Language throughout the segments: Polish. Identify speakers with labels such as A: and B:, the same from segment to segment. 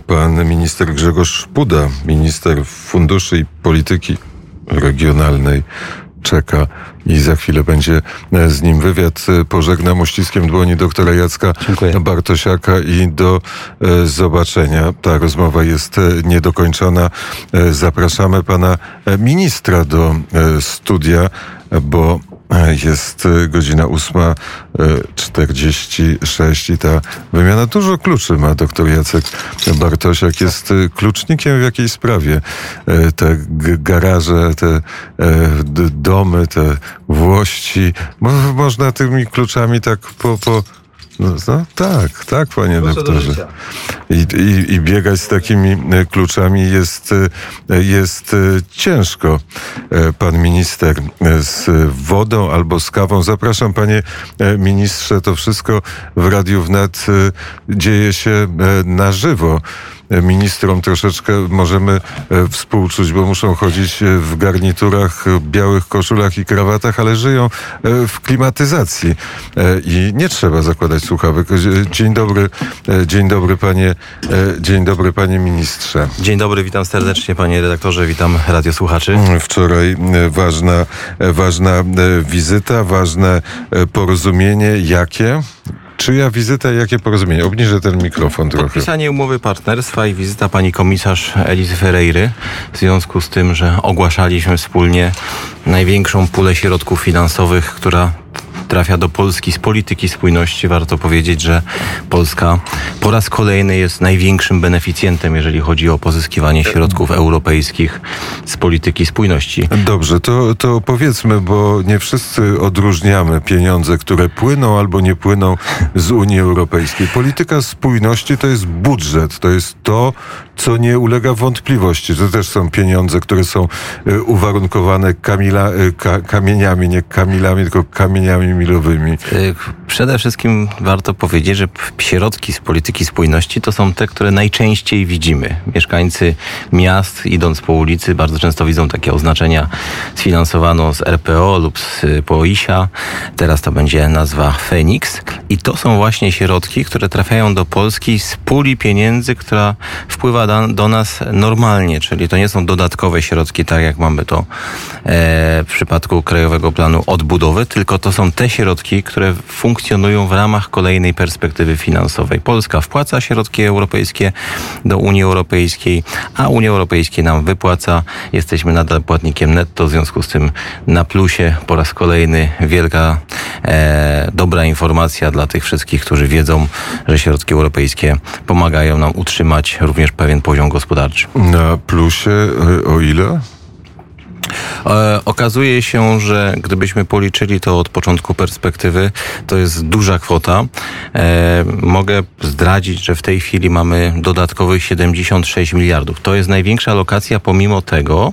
A: pan minister Grzegorz Puda, minister funduszy i polityki regionalnej czeka i za chwilę będzie e, z nim wywiad. E, pożegnam uściskiem dłoni doktora Jacka
B: Dziękuję.
A: Bartosiaka i do e, zobaczenia. Ta rozmowa jest niedokończona. Zapraszamy pana ministra do studia, bo jest godzina 8.46 i ta wymiana dużo kluczy ma doktor Jacek Bartosiak. Jest klucznikiem w jakiej sprawie? Te garaże, te domy, te włości. Można tymi kluczami tak po, po no, no, tak, tak, panie Proszę doktorze. I, i, I, biegać z takimi e, kluczami jest, e, jest e, ciężko. Pan minister z wodą albo z kawą. Zapraszam, panie ministrze. To wszystko w Radiu Wnet dzieje się na żywo ministrom troszeczkę możemy e, współczuć, bo muszą chodzić e, w garniturach, białych koszulach i krawatach, ale żyją e, w klimatyzacji i nie trzeba zakładać słuchawek. Dzień dobry, dzień dobry panie, dzień dobry panie ministrze.
B: Dzień dobry, witam serdecznie panie redaktorze, witam radiosłuchaczy.
A: Wczoraj ważna, ważna wizyta, ważne porozumienie. Jakie? Czyja wizyta i jakie porozumienie? Obniżę ten mikrofon trochę.
B: Podpisanie umowy partnerstwa i wizyta pani komisarz Elizy Ferreiry w związku z tym, że ogłaszaliśmy wspólnie największą pulę środków finansowych, która trafia do Polski z polityki spójności. Warto powiedzieć, że Polska po raz kolejny jest największym beneficjentem, jeżeli chodzi o pozyskiwanie środków europejskich z polityki spójności.
A: Dobrze, to, to powiedzmy, bo nie wszyscy odróżniamy pieniądze, które płyną albo nie płyną z Unii Europejskiej. Polityka spójności to jest budżet, to jest to, co nie ulega wątpliwości. To też są pieniądze, które są y, uwarunkowane kamila, y, ka, kamieniami, nie kamilami, tylko kamieniami milowymi. Y,
B: przede wszystkim warto powiedzieć, że środki z polityki spójności to są te, które najczęściej widzimy. Mieszkańcy miast, idąc po ulicy, bardzo często widzą takie oznaczenia sfinansowano z RPO lub z POISA. Teraz to będzie nazwa Fenix. I to są właśnie środki, które trafiają do Polski z puli pieniędzy, która wpływa do nas normalnie, czyli to nie są dodatkowe środki, tak jak mamy to e, w przypadku Krajowego Planu Odbudowy, tylko to są te środki, które funkcjonują w ramach kolejnej perspektywy finansowej. Polska wpłaca środki europejskie do Unii Europejskiej, a Unia Europejska nam wypłaca. Jesteśmy nadal płatnikiem netto, w związku z tym na plusie po raz kolejny wielka, e, dobra informacja dla tych wszystkich, którzy wiedzą, że środki europejskie pomagają nam utrzymać również pewien pewien poziom gospodarczy.
A: Na plusie e, o ile?
B: E, okazuje się, że gdybyśmy policzyli to od początku perspektywy, to jest duża kwota. E, mogę zdradzić, że w tej chwili mamy dodatkowych 76 miliardów. To jest największa alokacja pomimo tego,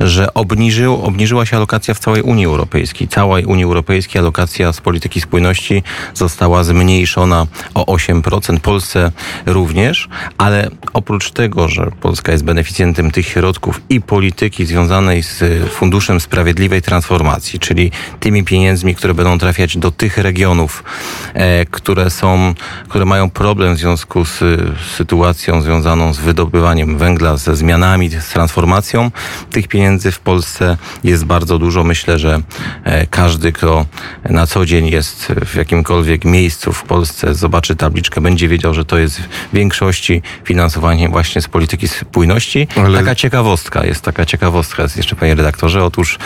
B: że obniżył, obniżyła się alokacja w całej Unii Europejskiej. Całej Unii Europejskiej alokacja z polityki spójności została zmniejszona o 8%, Polsce również, ale oprócz tego, że Polska jest beneficjentem tych środków i polityki związanej z Funduszem Sprawiedliwej Transformacji, czyli tymi pieniędzmi, które będą trafiać do tych regionów, e, które są, które mają problem w związku z sytuacją związaną z wydobywaniem węgla, ze zmianami, z transformacją. Tych pieniędzy w Polsce jest bardzo dużo. Myślę, że e, każdy, kto na co dzień jest w jakimkolwiek miejscu w Polsce, zobaczy tabliczkę, będzie wiedział, że to jest w większości finansowanie właśnie z polityki spójności. Ale... Taka ciekawostka, jest taka ciekawostka, jest jeszcze panie redaktorze. Otóż,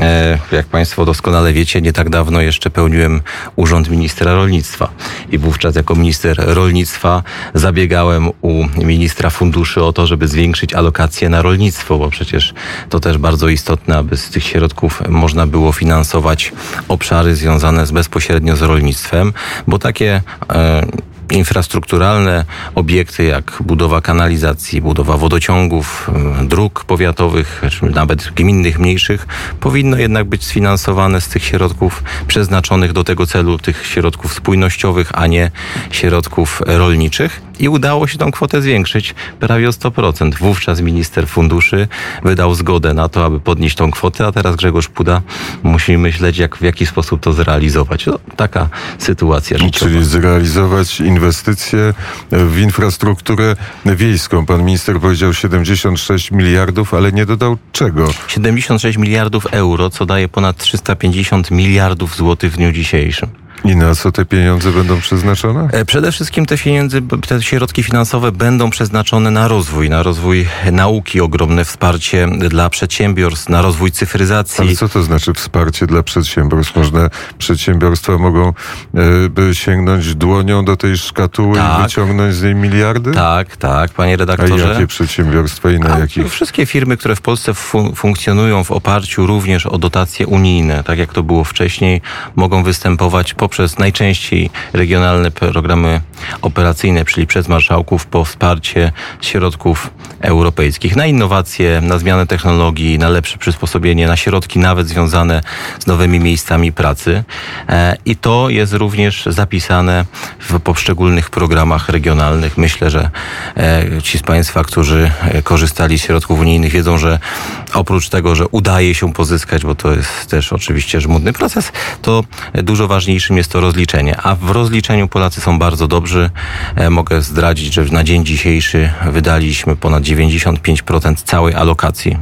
B: e, jak Państwo doskonale wiecie, nie tak dawno jeszcze pełniłem urząd ministra rolnictwa. I wówczas jako minister rolnictwa zabiegałem u ministra funduszy o to, żeby zwiększyć alokacje na rolnictwo, bo przecież to też bardzo istotne, aby z tych środków można było finansować obszary związane z bezpośrednio z rolnictwem, bo takie e, infrastrukturalne obiekty, jak budowa kanalizacji, budowa wodociągów, e, dróg powiatowych, czy nawet gminnych, mniejszych, powinno jednak być sfinansowane z tych środków przeznaczonych do tego celu, tych środków spójnościowych, a nie środków rolniczych. I udało się tą kwotę zwiększyć prawie o 100%. Wówczas minister funduszy wydał zgodę na to, aby podnieść tą kwotę, a teraz Grzegorz Puda musi myśleć, jak, w jaki sposób to zrealizować. No, taka sytuacja
A: życiowa. Czyli zrealizować inwestycje w infrastrukturę wiejską. Pan minister powiedział 76 miliardów, ale nie dodał czego.
B: 76 miliardów euro, co daje ponad 350 miliardów złotych w dniu dzisiejszym.
A: I na co te pieniądze będą przeznaczone?
B: E, Przede wszystkim te pieniądze, te środki finansowe będą przeznaczone na rozwój, na rozwój nauki, ogromne wsparcie dla przedsiębiorstw, na rozwój cyfryzacji.
A: Ale co to znaczy wsparcie dla przedsiębiorstw? Można, przedsiębiorstwa mogą e, sięgnąć dłonią do tej szkatuły i
B: Tak.
A: wyciągnąć z niej miliardy?
B: Tak, tak, panie
A: A
B: redaktorze.
A: jakie przedsiębiorstwa i na
B: A
A: jakich?
B: Wszystkie firmy, które w Polsce fun- funkcjonują w oparciu również o dotacje unijne, tak jak to było wcześniej, mogą występować poprzez najczęściej regionalne programy operacyjne, czyli przez marszałków po wsparcie środków europejskich na innowacje, na zmianę technologii, na lepsze przysposobienie, na środki nawet związane z nowymi miejscami pracy. E, I to jest również zapisane w poszczególnych programach regionalnych. Myślę, że e, ci z Państwa, którzy e, korzystali z środków unijnych, wiedzą, że oprócz tego, że udaje się pozyskać, bo to jest też oczywiście żmudny proces, to dużo ważniejszym jest to rozliczenie. A w rozliczeniu Polacy są bardzo dobrzy. E, Mogę zdradzić, że na dzień dzisiejszy wydaliśmy ponad 95% całej alokacji.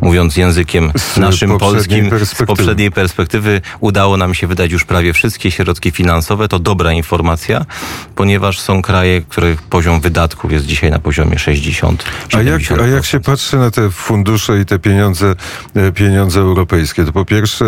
B: Mówiąc językiem
A: Z
B: naszym polskim, z poprzedniej perspektywy udało nam się wydać już prawie wszystkie środki finansowe. To dobra informacja, ponieważ są kraje, których poziom wydatków jest dzisiaj na poziomie 60
A: A jak, a jak się patrzy na te fundusze i te pieniądze, e, pieniądze europejskie, to po pierwsze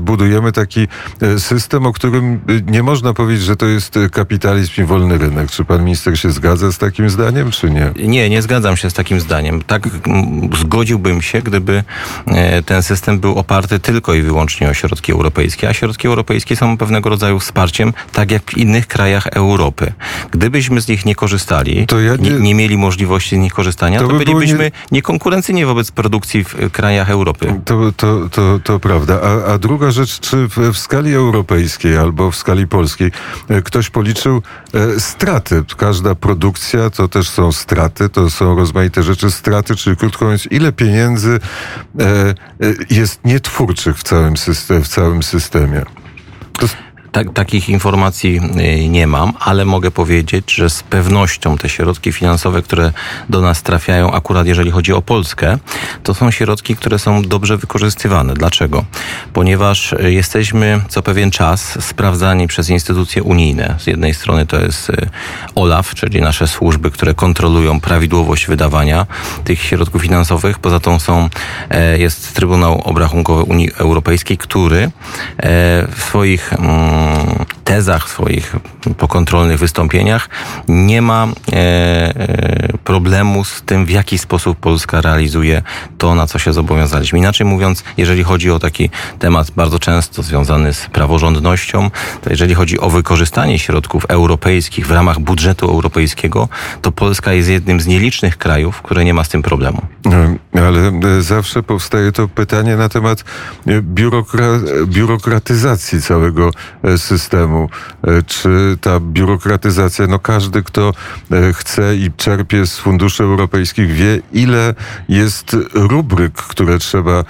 A: budujemy taki e, o którym e, nie można powiedzieć, że to jest e, kapitalizm i wolny rynek. Czy pan minister się zgadza z takim zdaniem, czy nie?
B: Nie, nie zgadzam się z takim zdaniem. Tak zgodziłbym się, gdyby e, ten system był oparty tylko i wyłącznie o środki europejskie, a środki europejskie są pewnego rodzaju wsparciem, tak jak w innych krajach Europy. Gdybyśmy z nich nie korzystali,
A: ja
B: nie,
A: nie-
B: nie mieli możliwości z nich korzystania,
A: To
B: to,
A: by
B: bylibyśmy
A: nie-
B: niekonkurencyjni wobec produkcji w e, krajach Europy.
A: To, to, to, to prawda. A, a druga rzecz, czy w, w skali europejskiej albo w skali polskiej e, ktoś policzył e, straty? Każda produkcja to też są straty, to są rozmaite rzeczy, straty, czyli krótko mówiąc, ile pieniędzy e, jest nietwórczych w całym, system, w całym systemie? To,
B: Tak, takich informacji y, nie mam, ale mogę powiedzieć, że z pewnością te środki finansowe, które do nas trafiają, akurat jeżeli chodzi o Polskę, to są środki, które są dobrze wykorzystywane. Dlaczego? Ponieważ y, jesteśmy co pewien czas sprawdzani przez instytucje unijne. Z jednej strony to jest y, OLAF, czyli nasze służby, które kontrolują prawidłowość wydawania tych środków finansowych. Poza tym są, e, jest Trybunał Obrachunkowy Unii Europejskiej, który e, w swoich mm, tezach, swoich pokontrolnych wystąpieniach nie ma e, e, problemu z tym, w jaki sposób Polska realizuje to, na co się zobowiązaliśmy. Inaczej mówiąc, jeżeli chodzi o taki temat bardzo często związany z praworządnością, to jeżeli chodzi o wykorzystanie środków europejskich w ramach budżetu europejskiego, to Polska jest jednym z nielicznych krajów, które nie ma z tym problemu.
A: e, ale e, zawsze powstaje to pytanie na temat e, biurokra, biurokratyzacji całego e, systemu. Czy ta biurokratyzacja, no każdy, kto chce i czerpie z funduszy europejskich, wie, ile jest rubryk, które trzeba e,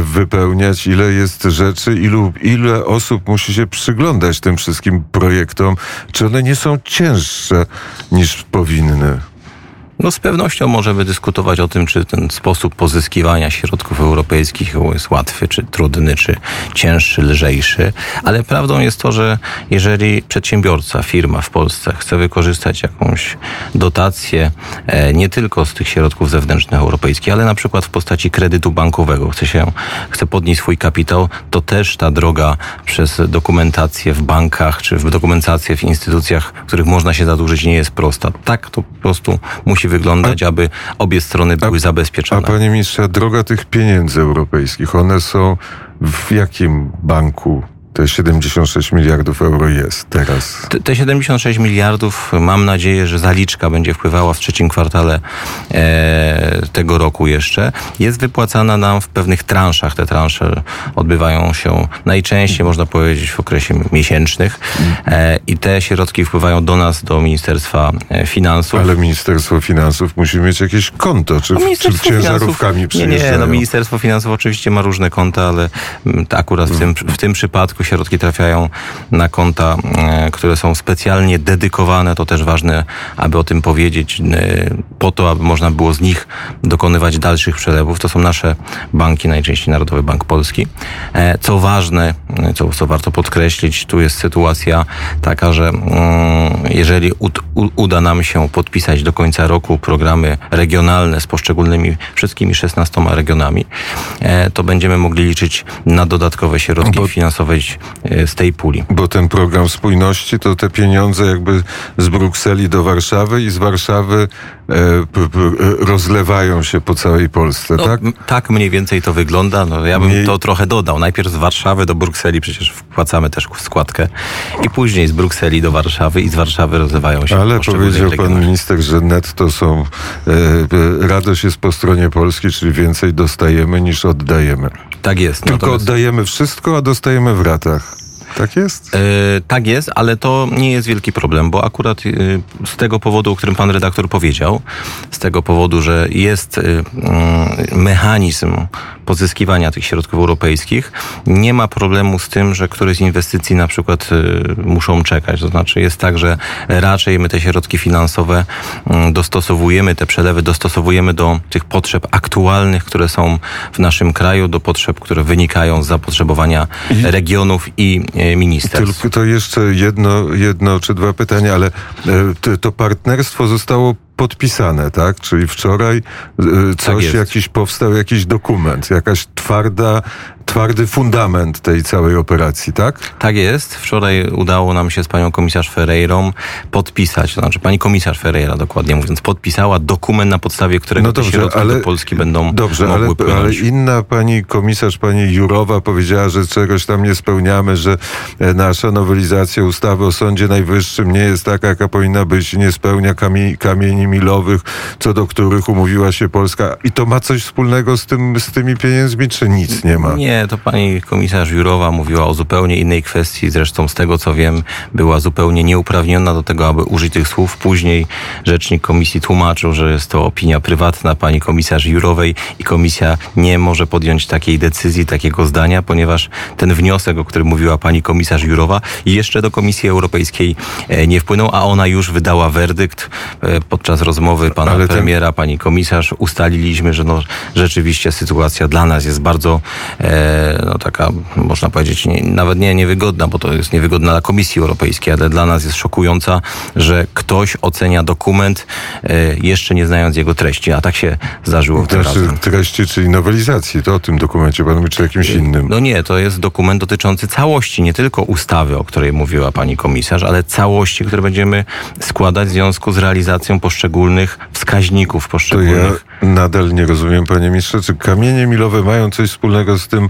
A: wypełniać, ile jest rzeczy, ilu, ile osób musi się przyglądać tym wszystkim projektom. Czy one nie są cięższe niż powinny?
B: No z pewnością możemy dyskutować o tym, czy ten sposób pozyskiwania środków europejskich jest łatwy, czy trudny, czy cięższy, lżejszy, ale prawdą jest to, że jeżeli przedsiębiorca, firma w Polsce chce wykorzystać jakąś dotację e, nie tylko z tych środków zewnętrznych europejskich, ale na przykład w postaci kredytu bankowego, chce się, chce podnieść swój kapitał, to też ta droga przez dokumentację w bankach, czy w dokumentację w instytucjach, w których można się zadłużyć, nie jest prosta. Tak to po prostu musi wyglądać, aby obie strony były
A: A
B: zabezpieczone.
A: panie ministrze, droga tych pieniędzy europejskich, one są w jakim banku te 76 miliardów euro jest teraz?
B: Te- Te 76 miliardów, mam nadzieję, że zaliczka będzie wpływała w trzecim kwartale e, tego roku jeszcze. Jest wypłacana nam w pewnych transzach. Te transze odbywają się najczęściej, można powiedzieć, w okresie miesięcznych e, i te środki wpływają do nas, do Ministerstwa e, Finansów.
A: Ale Ministerstwo Finansów musi mieć jakieś konto, czy,
B: No,
A: czy ciężarówkami
B: Finansów, nie, nie, no Ministerstwo Finansów oczywiście ma różne konta, ale mm, akurat w tym, w tym przypadku środki trafiają na konta, e, które są specjalnie dedykowane. To też ważne, aby o tym powiedzieć, e, po to, aby można było z nich dokonywać dalszych przelewów. To są nasze banki, najczęściej Narodowy Bank Polski. E, Co ważne, co, co warto podkreślić, tu jest sytuacja taka, że mm, jeżeli uda nam się podpisać do końca roku programy regionalne z poszczególnymi wszystkimi 16 regionami, to będziemy mogli liczyć na dodatkowe środki finansowe e, z tej puli.
A: Bo ten program spójności to te pieniądze jakby z Brukseli do Warszawy i z Warszawy e, rozlewają się po całej Polsce,
B: No,
A: tak?
B: tak mniej więcej to wygląda. No, ja bym
A: Mniej-
B: to trochę dodał. Najpierw z Warszawy do Brukseli, przecież wpłacamy też składkę. I później z Brukseli do Warszawy i z Warszawy rozlewają się
A: Ale powiedział pan minister, że netto są, e, e, radość jest po stronie Polski, czyli więcej dostajemy niż oddajemy.
B: Tak jest.
A: Tylko
B: Natomiast-
A: oddajemy wszystko, a dostajemy w ratach. Tak jest?
B: E, tak jest, ale to nie jest wielki problem, bo akurat e, z tego powodu, o którym pan redaktor powiedział, z tego powodu, że jest e, mm, mechanizm pozyskiwania tych środków europejskich, nie ma problemu z tym, że któreś z inwestycji na przykład e, muszą czekać. To znaczy jest tak, że raczej my te środki finansowe mm, dostosowujemy, te przelewy dostosowujemy do tych potrzeb aktualnych, które są w naszym kraju, do potrzeb, które wynikają z zapotrzebowania
A: I-
B: regionów i e, ministerstw.
A: Tylko to jeszcze jedno, jedno czy dwa pytania, ale e, to, partnerstwo zostało podpisane, tak? Czyli wczoraj e, coś,
B: jest.
A: jakiś powstał jakiś dokument, jakaś twarda, twardy fundament tej całej operacji, tak?
B: Tak jest. Wczoraj udało nam się z panią komisarz Ferreirą podpisać, to znaczy pani komisarz Ferreira dokładnie mówiąc, podpisała dokument, na podstawie którego
A: No
B: te
A: dobrze,
B: środki
A: ale-
B: do Polski będą
A: Dobrze,
B: mogły
A: ale,
B: płynąć.
A: ale inna pani komisarz, pani Jurowa powiedziała, że czegoś tam nie spełniamy, że e, nasza nowelizacja ustawy o Sądzie Najwyższym nie jest taka, jaka powinna być, nie spełnia kamie, kamieni milowych, co do których umówiła się Polska. I to ma coś wspólnego z, tym, z tymi pieniędzmi, czy nic nie ma?
B: Nie, to pani komisarz Jurowa mówiła o zupełnie innej kwestii. Zresztą z tego co wiem, była zupełnie nieuprawniona do tego, aby użyć tych słów. Później rzecznik komisji tłumaczył, że jest to opinia prywatna pani komisarz Jurowej i komisja nie może podjąć takiej decyzji, takiego zdania, ponieważ ten wniosek, o którym mówiła pani komisarz Jurowa, jeszcze do Komisji Europejskiej e, nie wpłynął, a ona już wydała werdykt e, podczas rozmowy pana
A: Ale
B: premiera, pani komisarz. Ustaliliśmy, że no, rzeczywiście sytuacja dla nas jest bardzo e, no, taka, można powiedzieć, nie, nawet nie niewygodna, bo to jest niewygodna dla Komisji Europejskiej, ale dla nas jest szokująca, że ktoś ocenia dokument e, jeszcze nie znając jego treści, a tak się zdarzyło
A: Znaczy treści, czyli nowelizacji, to o tym dokumencie pan mówi, czy jakimś innym?
B: No nie, to jest dokument dotyczący całości, nie tylko ustawy, o której mówiła pani komisarz, ale całości, które będziemy składać w związku z realizacją poszczególnych wskaźników
A: To ja
B: poszczególnych.
A: nadal nie rozumiem, panie ministrze, czy kamienie milowe mają coś wspólnego z tym e,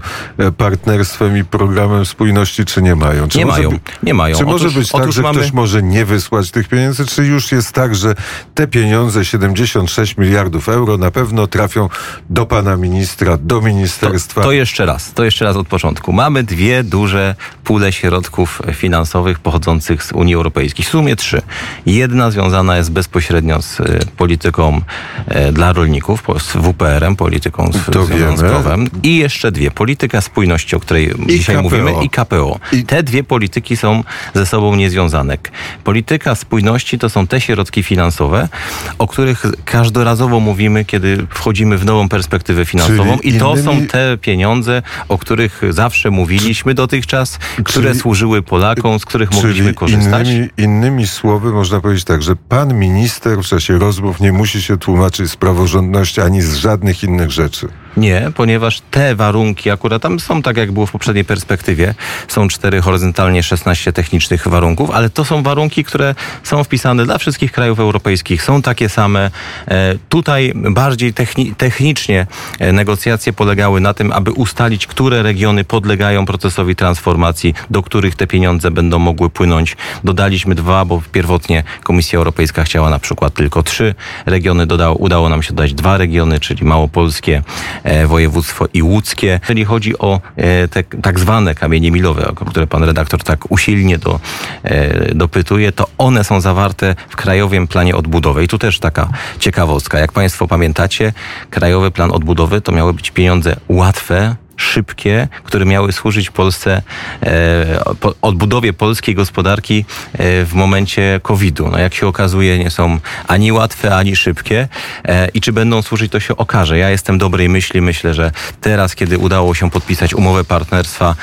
A: partnerstwem i programem spójności, czy nie mają? Czy
B: Nie
A: może
B: mają, nie mają.
A: Czy może
B: Otóż-
A: być tak, że
B: mamy-
A: ktoś może nie wysłać tych pieniędzy, czy już jest tak, że te pieniądze, 76 miliardów euro, na pewno trafią do pana ministra, do ministerstwa?
B: To, to jeszcze raz, to jeszcze raz od początku. Mamy dwie duże pule środków finansowych pochodzących z Unii Europejskiej. W sumie trzy. Jedna związana jest bezpośrednio z e, polityką e, dla rolników, z WPR-em, polityką z związkową. I jeszcze dwie. Polityka spójności, o której dzisiaj
A: KPO.
B: mówimy, i KPO.
A: I-
B: Te dwie polityki są ze sobą niezwiązane. Polityka spójności to są te środki finansowe, o których każdorazowo mówimy, kiedy wchodzimy w nową perspektywę finansową.
A: Czyli
B: I to
A: innymi-
B: są te pieniądze, o których zawsze mówiliśmy dotychczas, które
A: Czyli-
B: służyły Polakom, z których mogliśmy
A: Czyli
B: korzystać.
A: Innymi, innymi słowy można powiedzieć tak, że pan minister w czasie rozmów nie musi się tłumaczyć z praworządności ani z żadnych innych rzeczy.
B: Nie, ponieważ te warunki akurat tam są tak, jak było w poprzedniej perspektywie. Są cztery horyzontalnie 16 technicznych warunków, ale to są warunki, które są wpisane dla wszystkich krajów europejskich. Są takie same. E, tutaj bardziej techni- technicznie e, negocjacje polegały na tym, aby ustalić, które regiony podlegają procesowi transformacji, do których te pieniądze będą mogły płynąć. Dodaliśmy dwa, bo pierwotnie Komisja Europejska chciała na przykład tylko trzy regiony. Dodało, udało nam się dodać dwa regiony, czyli małopolskie, e, województwo i łódzkie. Jeżeli chodzi o e, te tak zwane kamienie milowe, o które pan redaktor tak usilnie do, e, dopytuje, to one są zawarte w Krajowym Planie Odbudowy. I tu też taka ciekawostka. Jak państwo pamiętacie, Krajowy Plan Odbudowy to miały być pieniądze łatwe, szybkie, które miały służyć Polsce, e, odbudowie polskiej gospodarki e, w momencie COVID-u. No jak się okazuje, nie są ani łatwe, ani szybkie e, i czy będą służyć, to się okaże. Ja jestem dobrej myśli, myślę, że teraz, kiedy udało się podpisać umowę partnerstwa,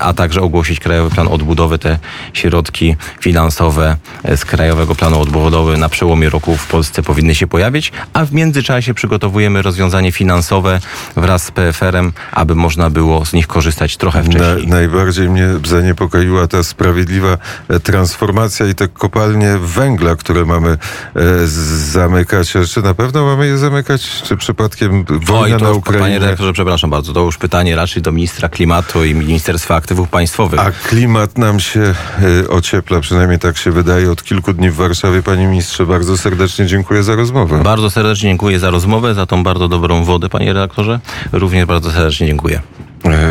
B: a także ogłosić Krajowy Plan Odbudowy, te środki finansowe z Krajowego Planu Odbudowy na przełomie roku w Polsce powinny się pojawić, a w międzyczasie przygotowujemy rozwiązanie finansowe wraz z PFR-em, aby można było z nich korzystać trochę
A: Na,
B: wcześniej.
A: najbardziej mnie zaniepokoiła ta sprawiedliwa e, transformacja i te kopalnie węgla, które mamy e, zamykać. Czy na pewno mamy je zamykać? Czy przypadkiem wojna
B: Oj, to
A: na
B: już, panie
A: Ukrainie?
B: dyrektorze, przepraszam bardzo, to już pytanie raczej do ministra klimatu i Ministerstwa Aktywów Państwowych.
A: A klimat nam się e, ociepla, przynajmniej tak się wydaje, od kilku dni w Warszawie. Panie ministrze, bardzo serdecznie dziękuję za rozmowę.
B: Bardzo serdecznie dziękuję za rozmowę, za tą bardzo dobrą wodę, panie redaktorze. Również bardzo serdecznie dziękuję. Euh...